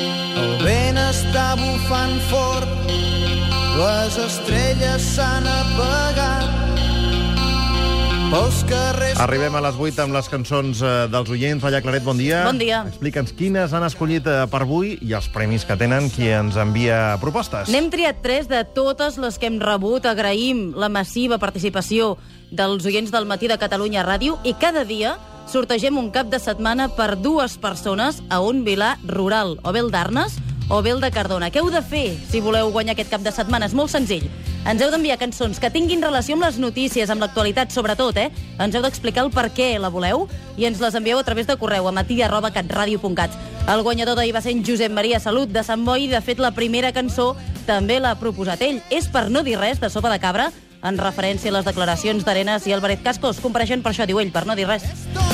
El vent està bufant fort, les estrelles s'han apagat. Carrers... Arribem a les 8 amb les cançons eh, dels oients. Laia Claret, bon dia. Bon dia. Explica'ns quines han escollit eh, per avui i els premis que tenen qui ens envia propostes. N'hem triat tres de totes les que hem rebut. Agraïm la massiva participació dels oients del matí de Catalunya Ràdio i cada dia sortegem un cap de setmana per dues persones a un vilar rural, o bé el d'Arnes o bé el de Cardona. Què heu de fer si voleu guanyar aquest cap de setmana? És molt senzill. Ens heu d'enviar cançons que tinguin relació amb les notícies, amb l'actualitat, sobretot, eh? Ens heu d'explicar el per què la voleu i ens les envieu a través de correu a matí arroba catradio.cat. El guanyador d'ahir va ser en Josep Maria Salut de Sant Boi i, de fet, la primera cançó també l'ha proposat ell. És per no dir res de Sopa de Cabra, en referència a les declaracions d'Arenas i Álvarez Cascos. Compareixen per això, diu ell, per no dir res. Tot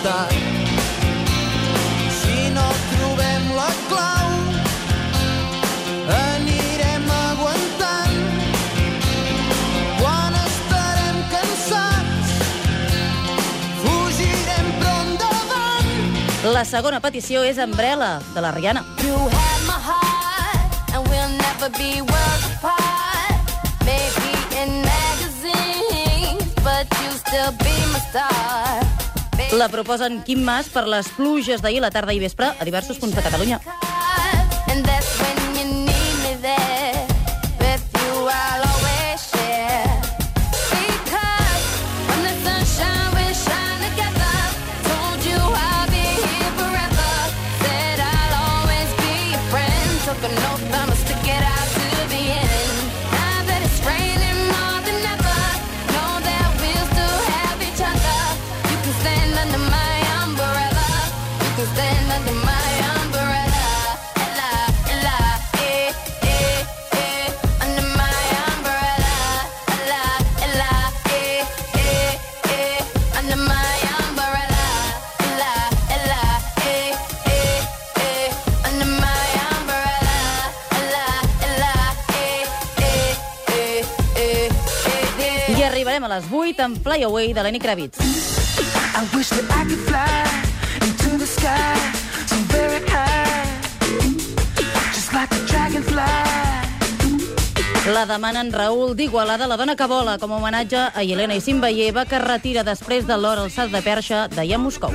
emportat. Si no trobem la clau, anirem aguantant. Quan estarem cansats, fugirem però endavant. La segona petició és Umbrella, de la Rihanna. You had my heart, and we'll never be worlds apart. Maybe in magazines, but you still be my star. La proposen Quim Mas per les pluges d'ahir la tarda i vespre a diversos punts de Catalunya. Arribarem a les 8 amb Fly Away de Lenny Kravitz. I wish that I could fly La demanen Raül d'Igualada, la dona que vola, com a homenatge a Helena i Simbaieva, que es retira després de l'hora al salt de perxa d'ahir a Moscou.